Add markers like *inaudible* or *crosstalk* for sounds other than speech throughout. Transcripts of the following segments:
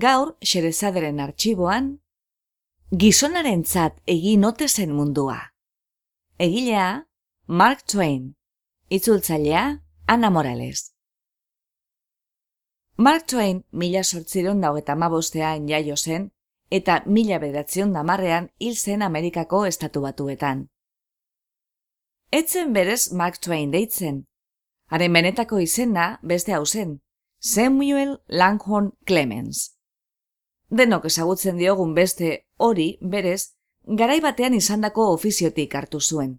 Gaur, xerezaderen arxiboan, gizonaren zat egin zen mundua. Egilea, Mark Twain. Itzultzailea, Ana Morales. Mark Twain mila sortziron dago eta mabostean jaio zen, eta mila bedatzion damarrean hil zen Amerikako estatu batuetan. Etzen berez Mark Twain deitzen. Haren benetako izena beste hau zen, Samuel Langhorne Clemens denok ezagutzen diogun beste hori berez, garai batean izandako ofiziotik hartu zuen.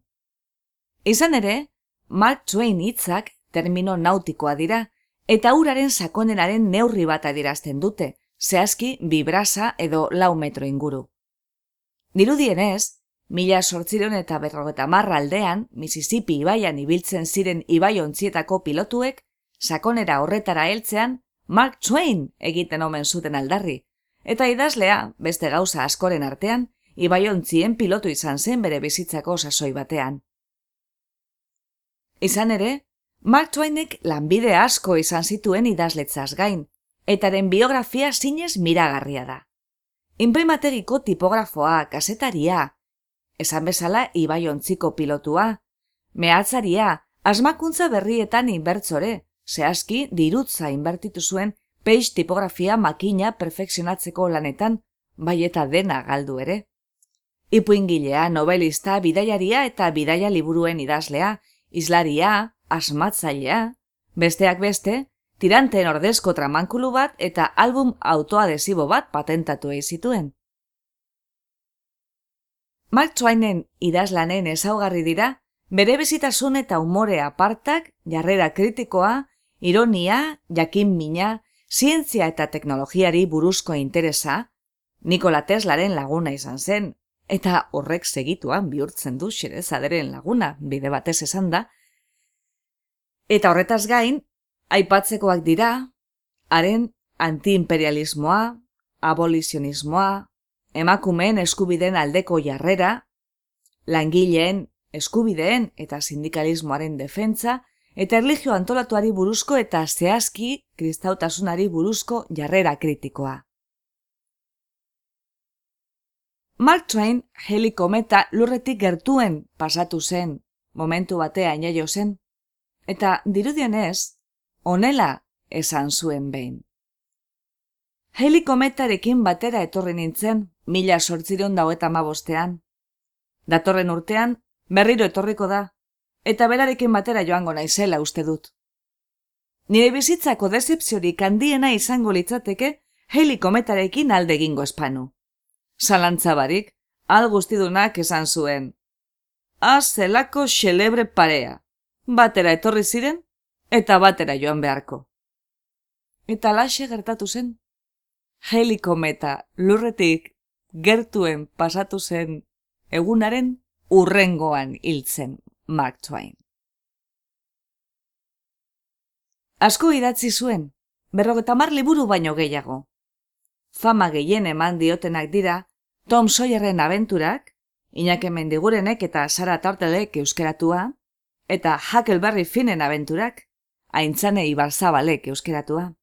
Izan ere, Mark Twain hitzak termino nautikoa dira, eta uraren sakoneraren neurri bat adirazten dute, zehazki bibrasa edo lau metro inguru. Dirudienez, mila sortziron eta berrogeta marra aldean, Mississippi ibaian ibiltzen ziren ibaiontzietako pilotuek, sakonera horretara heltzean, Mark Twain egiten omen zuten aldarri, Eta idazlea, beste gauza askoren artean, ibaiontzien pilotu izan zen bere bizitzako sasoi batean. Izan ere, Mark Twainek lanbide asko izan zituen idazletzaz gain, etaren biografia zinez miragarria da. Inprimategiko tipografoa, kasetaria, esan bezala ibaiontziko pilotua, mehatzaria, asmakuntza berrietan inbertzore, zehazki dirutza inbertitu zuen peix tipografia makina perfekzionatzeko lanetan, bai eta dena galdu ere. Ipuingilea, novelista, bidaiaria eta bidaia liburuen idazlea, islaria, asmatzailea, besteak beste, tiranteen ordezko tramankulu bat eta album autoadesibo bat patentatu zituen. Mark Twainen idazlanen ezaugarri dira, bere bizitasun eta umore apartak, jarrera kritikoa, ironia, jakin mina, zientzia eta teknologiari buruzko interesa, Nikola Teslaren laguna izan zen, eta horrek segituan bihurtzen du xerezaderen laguna, bide batez esan da, eta horretaz gain, aipatzekoak dira, haren antiimperialismoa, abolizionismoa, emakumeen eskubideen aldeko jarrera, langileen eskubideen eta sindikalismoaren defentsa, eta erlijio antolatuari buruzko eta zehazki kristautasunari buruzko jarrera kritikoa. Mark Twain helikometa lurretik gertuen pasatu zen, momentu batean jaio zen, eta dirudienez, onela esan zuen behin. Helikometarekin batera etorri nintzen, mila sortziron dau eta mabostean. Datorren urtean, berriro etorriko da, eta berarekin batera joango naizela uste dut. Nire bizitzako decepziorik handiena izango litzateke helikometarekin alde egingo espanu. Zalantzabarik, al guztidunak esan zuen. zelako xelebre parea. Batera etorri ziren, eta batera joan beharko. Eta laxe gertatu zen. Helikometa lurretik gertuen pasatu zen egunaren urrengoan hiltzen Mark Twain. Asko idatzi zuen, berrogeta mar liburu baino gehiago. Fama gehien eman diotenak dira, Tom Sawyerren abenturak, Iñake Mendigurenek eta Sara Tartelek euskeratua, eta Huckleberry Finnen abenturak, aintzane Ibarzabalek euskeratua.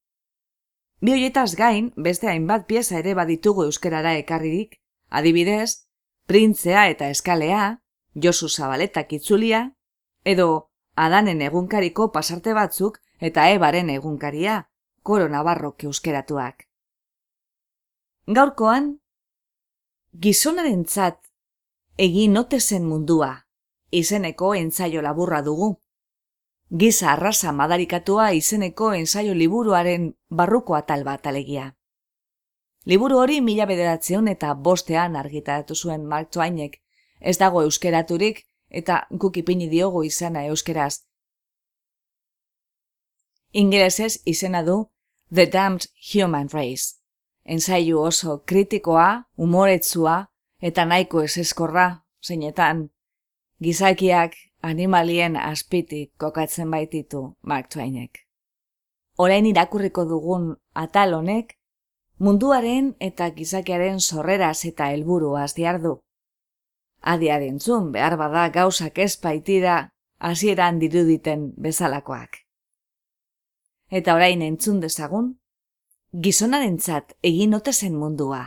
Bi hoietaz gain, beste hainbat pieza ere baditugu euskerara ekarririk, adibidez, Printzea eta Eskalea, Josu Zabaletak itzulia, edo Adanen egunkariko pasarte batzuk eta Ebaren egunkaria, Koro Navarrok euskeratuak. Gaurkoan, gizonaren tzat egin notezen mundua, izeneko entzaio laburra dugu. giza arrasa madarikatua izeneko ensaio liburuaren barruko atal bat alegia. Liburu hori mila bederatzeon eta bostean argitaratu zuen Mark Twainek, ez dago euskeraturik eta guk ipini diogu izena euskeraz. Ingelesez izena du The Damned Human Race. Ensaiu oso kritikoa, umoretzua eta nahiko eseskorra, zeinetan, gizakiak animalien azpitik kokatzen baititu Mark Twainek. Orain irakurriko dugun atal honek, munduaren eta gizakiaren sorreraz eta helburuaz diardu. Adia dintzun behar bada gauzak ez baitira hasieran diruditen bezalakoak. Eta orain entzun dezagun, gizonarentzat egin otezen mundua.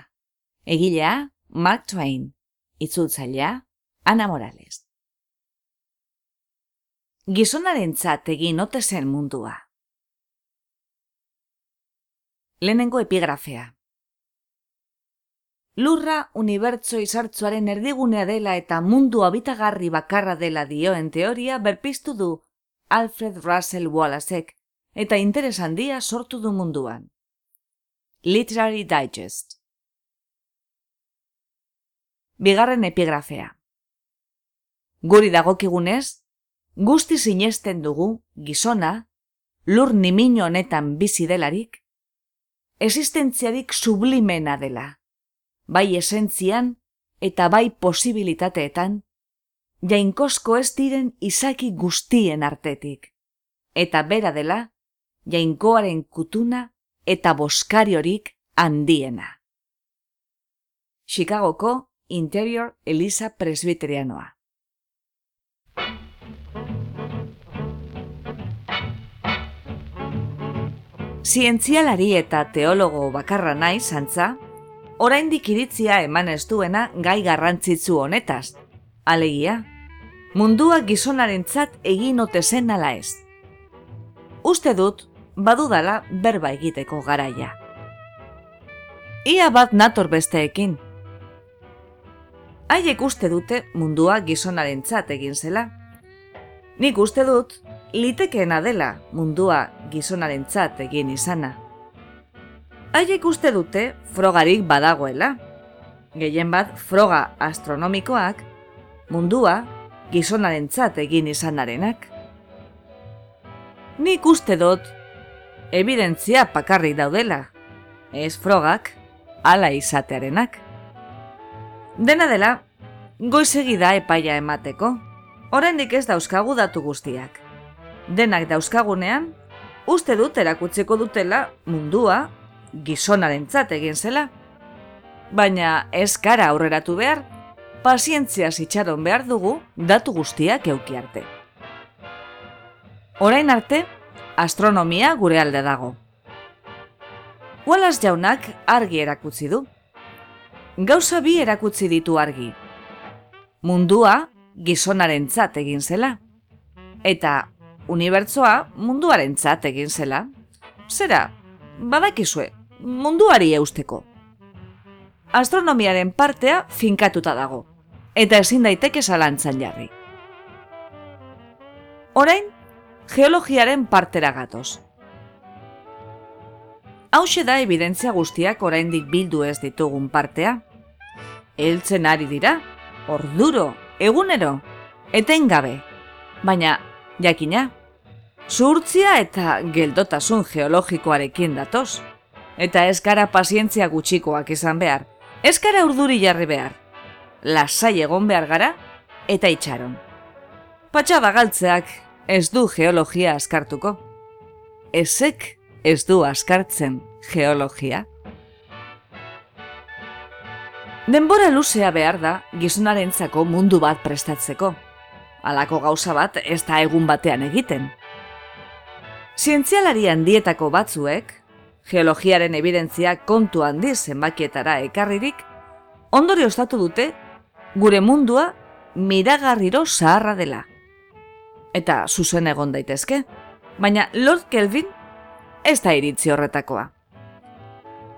Egilea, Mark Twain, itzultzailea, Ana Morales gizonaren egin ote zen mundua. Lehenengo epigrafea. Lurra unibertso izartzuaren erdigunea dela eta mundu habitagarri bakarra dela dioen teoria berpiztu du Alfred Russell Wallacek eta interes handia sortu du munduan. Literary Digest Bigarren epigrafea. Guri dagokigunez, guzti sinesten dugu gizona, lur nimino honetan bizi delarik, existentziarik sublimena dela, bai esentzian eta bai posibilitateetan, jainkosko ez diren izaki guztien artetik, eta bera dela, jainkoaren kutuna eta boskariorik handiena. Chicagoko Interior Elisa Presbiterianoa. Zientzialari eta teologo bakarra nahi zantza, oraindik iritzia eman ez duena gai garrantzitsu honetaz. Alegia, mundua gizonarentzat egin ote zen ala ez. Uste dut, badudala berba egiteko garaia. Ia bat nator besteekin. Haiek uste dute mundua gizonarentzat egin zela. Nik uste dut, litekeena dela mundua gizonarentzat egin izana. Haiek uste dute frogarik badagoela. Gehien bat froga astronomikoak mundua gizonarentzat egin izanarenak. Nik uste dut evidentzia pakarrik daudela, ez frogak ala izatearenak. Dena dela, goizegida epaia emateko, oraindik ez dauzkagu datu guztiak denak dauzkagunean, uste dut erakutzeko dutela mundua gizonarentzat egin zela. Baina ez gara aurreratu behar, pazientzia zitxaron behar dugu datu guztiak euki arte. Orain arte, astronomia gure alde dago. Wallace jaunak argi erakutzi du. Gauza bi erakutzi ditu argi. Mundua gizonarentzat egin zela. Eta unibertsoa munduarentzat egin zela. Zera, badakizue, munduari eusteko. Astronomiaren partea finkatuta dago, eta ezin daiteke zalantzan jarri. Orain, geologiaren partera gatoz. Hau da evidentzia guztiak oraindik bildu ez ditugun partea. Eltzen ari dira, orduro, egunero, etengabe. Baina, jakina, Zurtzia eta geldotasun geologikoarekin datoz. Eta ez gara pazientzia gutxikoak izan behar. Ez gara urduri jarri behar. Lasai egon behar gara eta itxaron. Patxaba galtzeak ez du geologia askartuko. Ezek ez du askartzen geologia. Denbora luzea behar da gizonarentzako mundu bat prestatzeko. Halako gauza bat ez da egun batean egiten. Zientzialari handietako batzuek, geologiaren evidentzia kontu handi zenbakietara ekarririk, ondori ostatu dute gure mundua miragarriro zaharra dela. Eta zuzen egon daitezke, baina Lord Kelvin ez da iritzi horretakoa.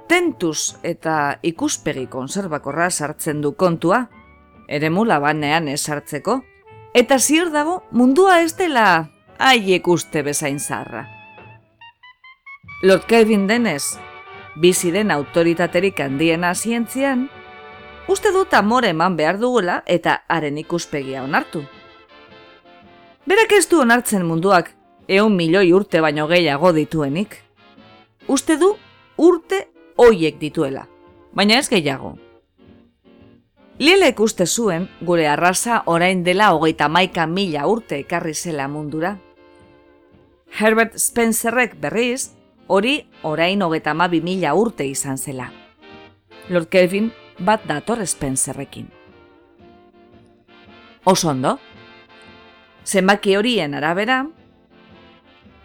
Tentuz eta ikuspegi konserbakorra sartzen du kontua, ere mula banean ez sartzeko, eta ziur dago mundua ez dela haiek uste bezain zarra. Lord Kelvin denez, bizi den autoritaterik handiena zientzian, uste dut amore eman behar dugula eta haren ikuspegia onartu. Berak ez du onartzen munduak eun milioi urte baino gehiago dituenik. Uste du urte hoiek dituela, baina ez gehiago. Lielek uste zuen gure arraza orain dela hogeita maika mila urte ekarri zela mundura. Herbert Spencerrek berriz, hori orain hogeita mabi mila urte izan zela. Lord Kelvin bat dator Spencerrekin. Oso ondo? Zenbaki horien arabera,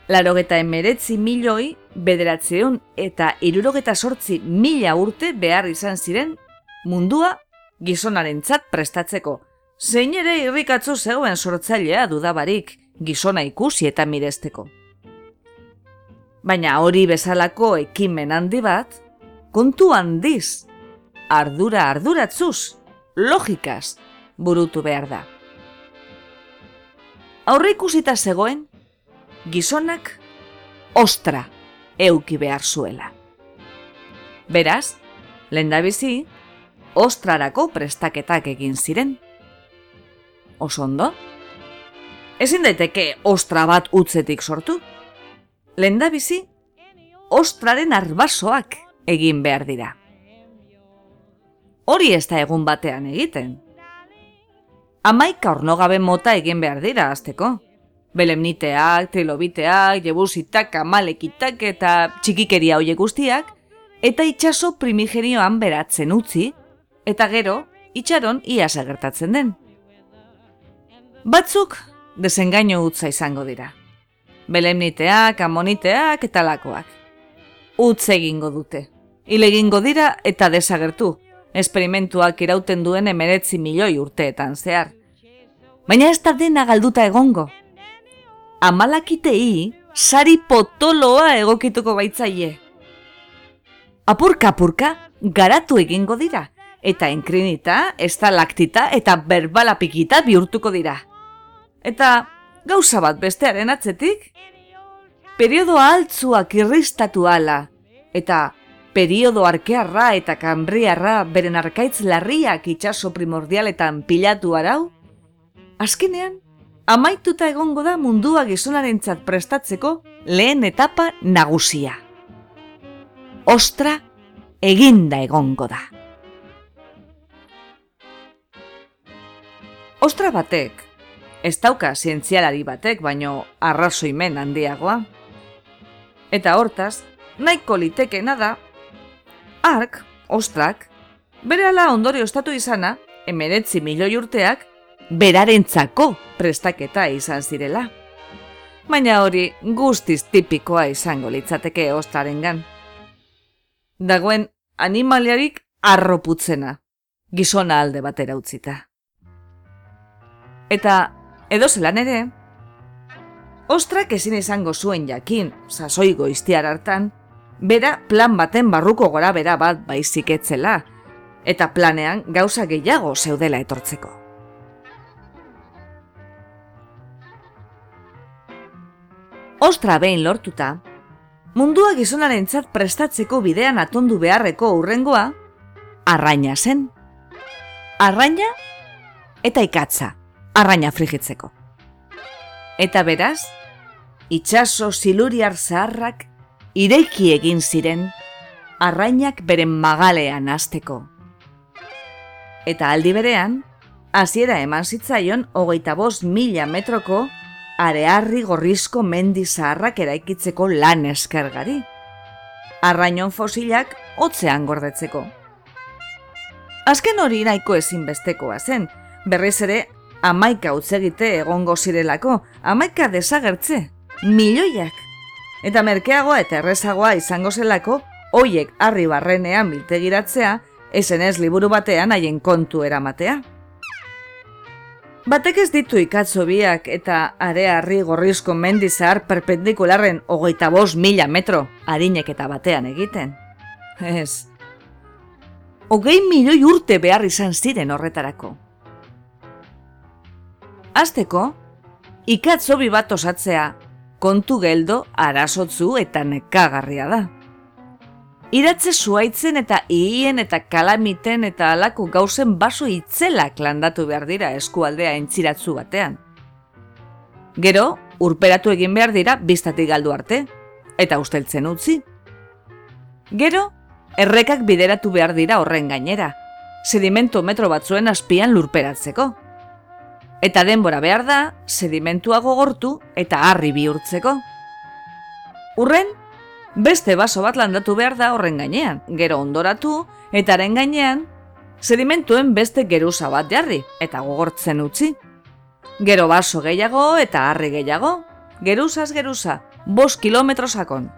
larogeta emeretzi milioi bederatzeun eta irurogeta sortzi mila urte behar izan ziren mundua gizonaren prestatzeko. Zein ere irrikatzu zegoen sortzailea dudabarik gizona ikusi eta miresteko. Baina hori bezalako ekimen handi bat, kontu handiz, ardura arduratzuz, logikaz, burutu behar da. Aurre ikusita zegoen, gizonak ostra euki behar zuela. Beraz, lendabizi, ostrarako prestaketak egin ziren. Oso ondo? Ezin daiteke ostra bat utzetik sortu? Lenda bizi, ostraren arbasoak egin behar dira. Hori ez da egun batean egiten. Amaika ornogabe mota egin behar dira azteko. Belemniteak, trilobiteak, jebusitak, amalekitak eta txikikeria hoiek guztiak, eta itxaso primigenioan beratzen utzi, eta gero, itxaron ia gertatzen den. Batzuk, desengaino utza izango dira. Belemniteak, amoniteak eta lakoak. Utz egingo dute. Ile egingo dira eta desagertu. Esperimentuak irauten duen emeretzi milioi urteetan zehar. Baina ez da dena galduta egongo. Amalakitei, sari potoloa egokituko baitzaie. Apurka-apurka, garatu egingo dira eta enkrinita, estalaktita eta berbalapikita bihurtuko dira. Eta gauza bat bestearen atzetik, periodo altzuak irristatu ala, eta periodo arkearra eta kanbriarra beren arkaitz larriak itxaso primordialetan pilatu arau, azkenean, amaituta egongo da mundua gizonarentzat prestatzeko lehen etapa nagusia. Ostra, eginda egongo da. Ostra batek, ez dauka zientzialari batek, baino arrazoimen handiagoa. Eta hortaz, nahiko litekena da, ark, ostrak, bere ala ondori ostatu izana, emeretzi milioi urteak, berarentzako prestaketa izan zirela. Baina hori guztiz tipikoa izango litzateke ostrarengan. Dagoen animaliarik arroputzena, gizona alde batera utzita. Eta edo zelan ere, ostrak ezin izango zuen jakin, sasoi goiztiar hartan, bera plan baten barruko gora bera bat baizik etzela, eta planean gauza gehiago zeudela etortzeko. Ostra behin lortuta, mundua gizonaren prestatzeko bidean atondu beharreko urrengoa, arraina zen. Arraina eta ikatza arraina frigitzeko. Eta beraz, itxaso siluriar zaharrak ireiki egin ziren arrainak beren magalean hasteko. Eta aldi berean, hasiera eman zitzaion hogeita bost mila metroko arearri gorrizko mendi zaharrak eraikitzeko lan eskergari. Arrainon fosilak hotzean gordetzeko. Azken hori nahiko ezinbestekoa zen, berriz ere amaika utzegite egongo zirelako, amaika desagertze, milioiak. Eta merkeagoa eta errezagoa izango zelako, hoiek harri barrenean biltegiratzea, esen ez liburu batean haien kontu eramatea. Batek ez ditu ikatzo biak eta are harri gorrizko mendizar perpendikularren hogeita bost mila metro harinek eta batean egiten. Ez. Hogei milioi urte behar izan ziren horretarako. Azteko, ikatzobi bat osatzea, kontu geldo arasotzu eta nekagarria da. Iratze zuaitzen eta iien eta kalamiten eta alako gauzen baso itzelak landatu behar dira eskualdea entziratzu batean. Gero, urperatu egin behar dira biztatik galdu arte, eta usteltzen utzi. Gero, errekak bideratu behar dira horren gainera, sedimento metro batzuen azpian lurperatzeko. Eta denbora behar da, sedimentua gogortu eta harri bihurtzeko. Urren, beste baso bat landatu behar da horren gainean, gero ondoratu, eta haren gainean, sedimentuen beste geruza bat jarri, eta gogortzen utzi. Gero baso gehiago eta harri gehiago, geruzaz geruza, bos kilometro sakon.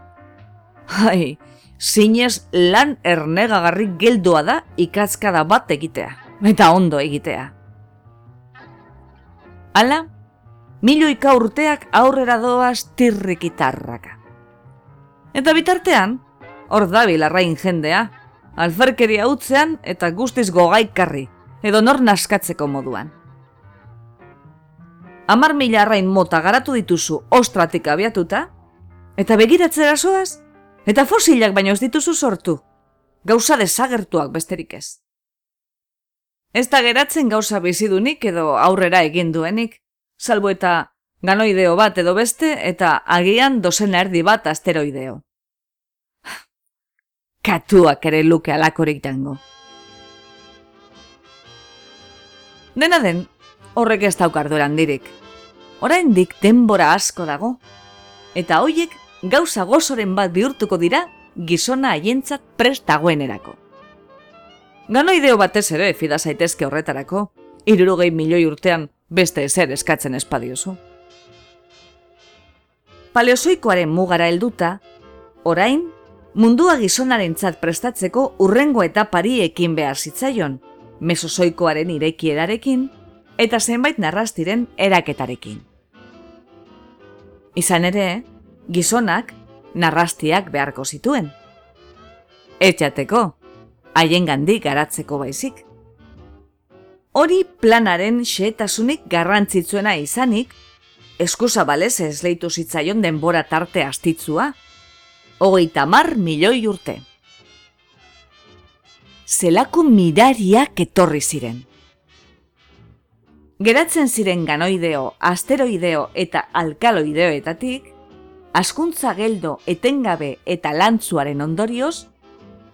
Hai, zinez lan ernegagarri geldoa da ikatzkada bat egitea, eta ondo egitea. Hala, milioika urteak aurrera doaz tirrikitarraka. Eta bitartean, hor dabil arrain jendea, alferkeria utzean eta guztiz gogaikarri, edo nor naskatzeko moduan. Amar mila arrain mota garatu dituzu ostratik abiatuta, eta begiratzera zoaz, eta fosilak baino ez dituzu sortu, gauza desagertuak besterik ez. Ez da geratzen gauza bizidunik edo aurrera egin duenik, salbo eta ganoideo bat edo beste eta agian dozen erdi bat asteroideo. *sighs* Katuak ere luke alakorik dango. Dena den, horrek ez daukardu erandirik. Oraindik denbora asko dago. Eta hoiek gauza gozoren bat bihurtuko dira gizona haientzat prest dagoenerako. Ganoideo batez ere fida zaitezke horretarako, irurogei milioi urtean beste ezer eskatzen espadiozu. Paleozoikoaren mugara helduta, orain, mundua gizonarentzat prestatzeko urrengo eta ekin behar zitzaion, mesozoikoaren irekierarekin eta zenbait narrastiren eraketarekin. Izan ere, gizonak narrastiak beharko zituen. Etxateko, haien gandik garatzeko baizik. Hori planaren xeetasunik garrantzitzuena izanik, eskusa balez ez leitu zitzaion denbora tarte astitzua, hogeita mar milioi urte. Zelako mirariak etorri ziren. Geratzen ziren ganoideo, asteroideo eta alkaloideoetatik, askuntza geldo etengabe eta lantzuaren ondorioz,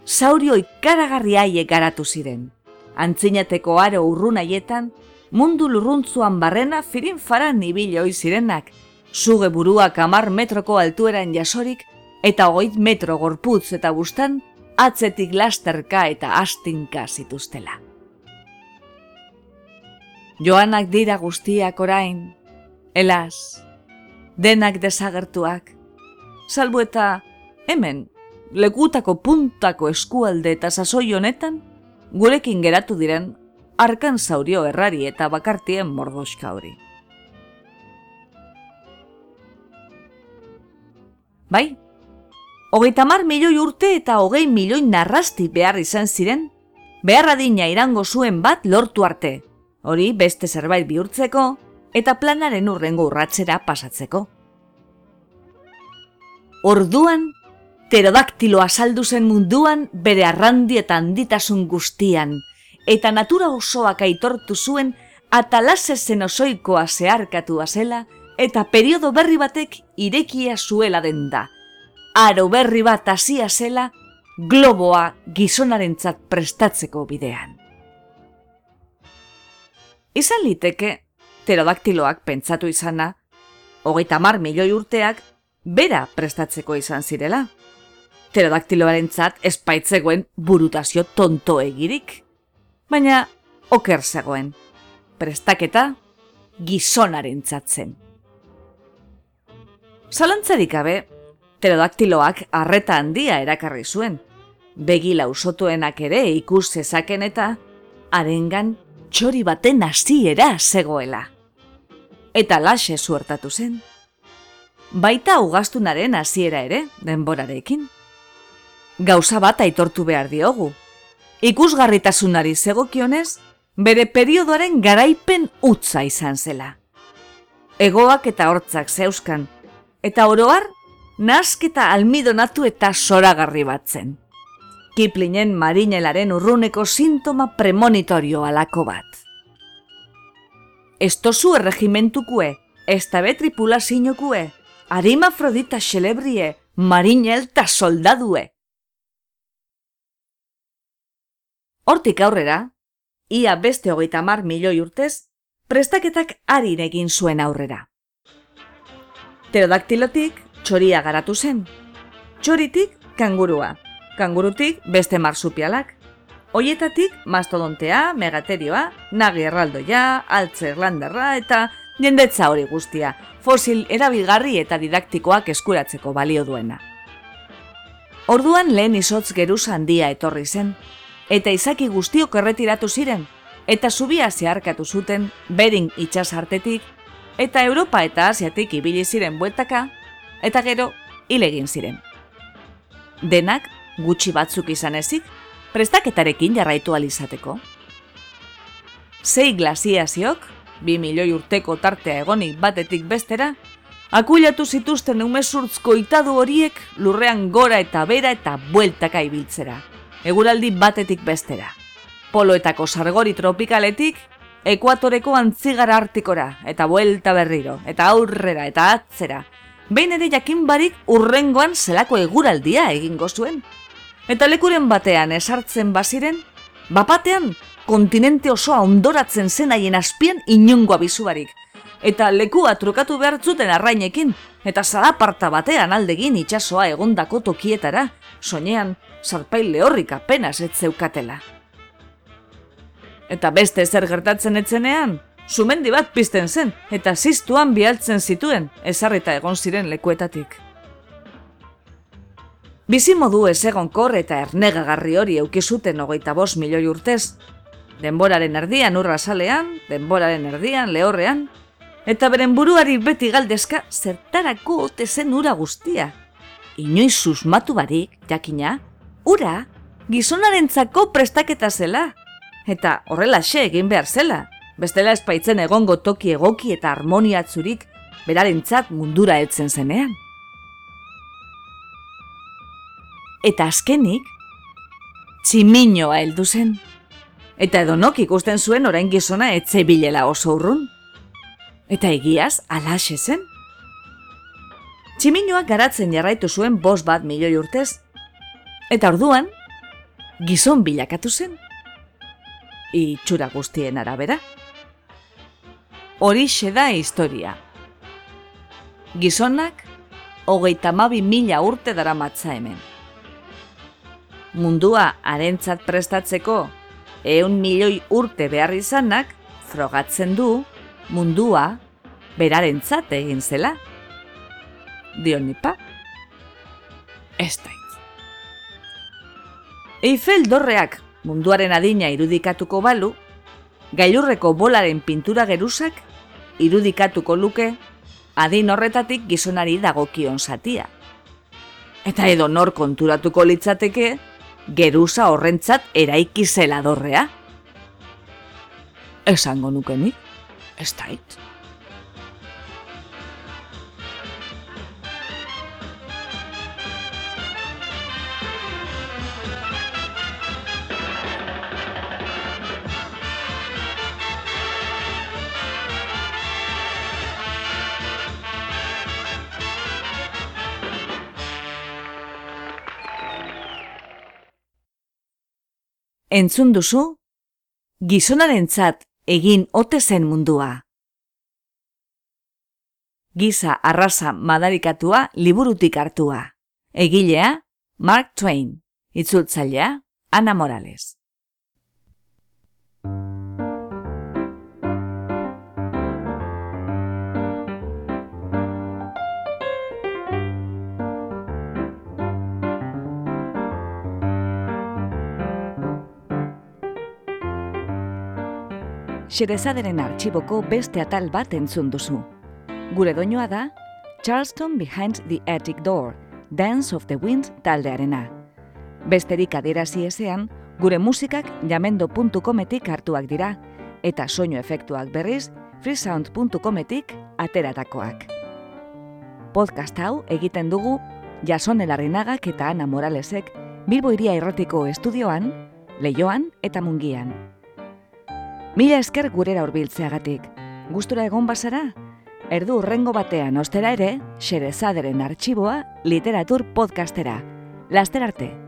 saurio ikaragarri haiek garatu ziren antzinateko aro urrun haietan, mundu lurruntzuan barrena firin faran ibiloi zirenak, suge buruak amar metroko altueran jasorik, eta oit metro gorputz eta bustan, atzetik lasterka eta astinka zituztela. Joanak dira guztiak orain, elas, denak desagertuak, salbu eta hemen, legutako puntako eskualde eta sasoi honetan, gurekin geratu diren arkan zaurio errari eta bakartien mordoska hori. Bai, hogeita mar milioi urte eta hogei milioi narrasti behar izan ziren, beharra dina irango zuen bat lortu arte, hori beste zerbait bihurtzeko eta planaren urrengo urratzera pasatzeko. Orduan, Pterodaktilo azaldu zen munduan bere arrandi eta handitasun guztian, eta natura osoak aitortu zuen atalase zen osoikoa zeharkatua zela eta periodo berri batek irekia zuela den da. Aro berri bat hasia zela globoa gizonarentzat prestatzeko bidean. Izan liteke, pterodaktiloak pentsatu izana, hogeita mar milioi urteak, bera prestatzeko izan zirela pterodaktiloaren zat espaitzegoen burutazio tonto egirik. Baina, oker zegoen. Prestaketa, gizonaren tzatzen. Zalantzarik gabe, pterodaktiloak arreta handia erakarri zuen. Begila usotuenak ere ikus zezaken eta arengan txori baten hasiera zegoela. Eta lase zuertatu zen. Baita ugaztunaren hasiera ere, denborarekin gauza bat aitortu behar diogu. Ikusgarritasunari zegokionez, bere periodoaren garaipen utza izan zela. egoak eta hortzak zeuskan, eta oroar, nasketa almidonatu eta soragarri batzen. Kiplinen marinelaren urruneko sintoma premonitorio alako bat. Estozu erregimentukue, ez tabe tripulazionokue, arima afrodita xelebrie, marinel ta soldadue. Hortik aurrera, ia beste hogeita mar milioi urtez, prestaketak ari egin zuen aurrera. Pterodaktilotik txoria garatu zen. Txoritik kangurua. Kangurutik beste marsupialak. Hoietatik mastodontea, megaterioa, nagi erraldoia, altze erlanderra eta jendetza hori guztia, fosil erabilgarri eta didaktikoak eskuratzeko balio duena. Orduan lehen izotz geruz handia etorri zen, eta izaki guztiok erretiratu ziren, eta zubia zeharkatu zuten bering itxas hartetik, eta Europa eta Asiatik ibili ziren bueltaka, eta gero hilegin ziren. Denak gutxi batzuk izan ezik, prestaketarekin jarraitu alizateko. Sei glasiaziok, bi milioi urteko tartea egonik batetik bestera, akulatu zituzten umezurtzko itadu horiek lurrean gora eta bera eta bueltaka ibiltzera, eguraldi batetik bestera. Poloetako sargori tropikaletik, ekuatoreko antzigara artikora, eta buelta berriro, eta aurrera, eta atzera, behin ere jakin barik urrengoan zelako eguraldia egingo zuen. Eta lekuren batean esartzen baziren, bapatean kontinente osoa ondoratzen zen haien azpian inongoa bizubarik. Eta lekua trukatu behar zuten arrainekin, eta zalaparta batean aldegin itsasoa egondako tokietara, soinean zarpail lehorrik apenas ez zeukatela. Eta beste zer gertatzen etzenean, sumendi bat pizten zen, eta ziztuan bialtzen zituen, ezarrita egon ziren lekuetatik. Bizi modu ez egon kor eta ernegagarri hori eukizuten hogeita bos milioi urtez, denboraren erdian urra salean, denboraren erdian lehorrean, eta beren buruari beti galdezka zertarako ote zen ura guztia. Inoiz susmatu barik, jakina, ura, gizonarentzako prestaketa zela, eta horrela xe egin behar zela, bestela espaitzen egongo toki egoki eta harmoniatzurik berarentzat mundura heltzen zenean. Eta azkenik, tximinoa heldu zen. Eta edonok ikusten zuen orain gizona etze bilela oso urrun. Eta egiaz, alaxe zen. Tximinoa garatzen jarraitu zuen bos bat milioi urtez. Eta orduan, gizon bilakatu zen. Itxura guztien arabera hori da historia. Gizonak, hogeita mabi mila urte dara matza hemen. Mundua arentzat prestatzeko, eun milioi urte behar izanak, frogatzen du, mundua berarentzat egin zela. Dionipa? Ez da Eiffel dorreak munduaren adina irudikatuko balu, gailurreko bolaren pintura geruzak irudikatuko luke adin horretatik gizonari dagokion satia. Eta edo nor konturatuko litzateke geruza horrentzat eraiki zela dorrea. Esango nukenik, ez dait. Entzun duzu? Gizonarentzat egin ote zen mundua. Giza arraza madarikatua liburutik hartua. Egilea, Mark Twain. Itzultzailea, Ana Morales. Xerezaderen arxiboko beste atal bat entzun duzu. Gure doinoa da, Charleston Behind the Attic Door, Dance of the Wind taldearena. Besterik aderazi ezean, gure musikak jamendo.cometik hartuak dira, eta soinu efektuak berriz, freesound.cometik ateratakoak. Podcast hau egiten dugu Jason Elarrinagak eta Ana Moralesek Bilbo Iria Irratiko estudioan, Leioan eta Mungian. Mila esker gurera hurbiltzeagatik. Gustura egon bazara? Erdu urrengo batean ostera ere, Xerezaderen artxiboa literatur podcastera. Laster arte!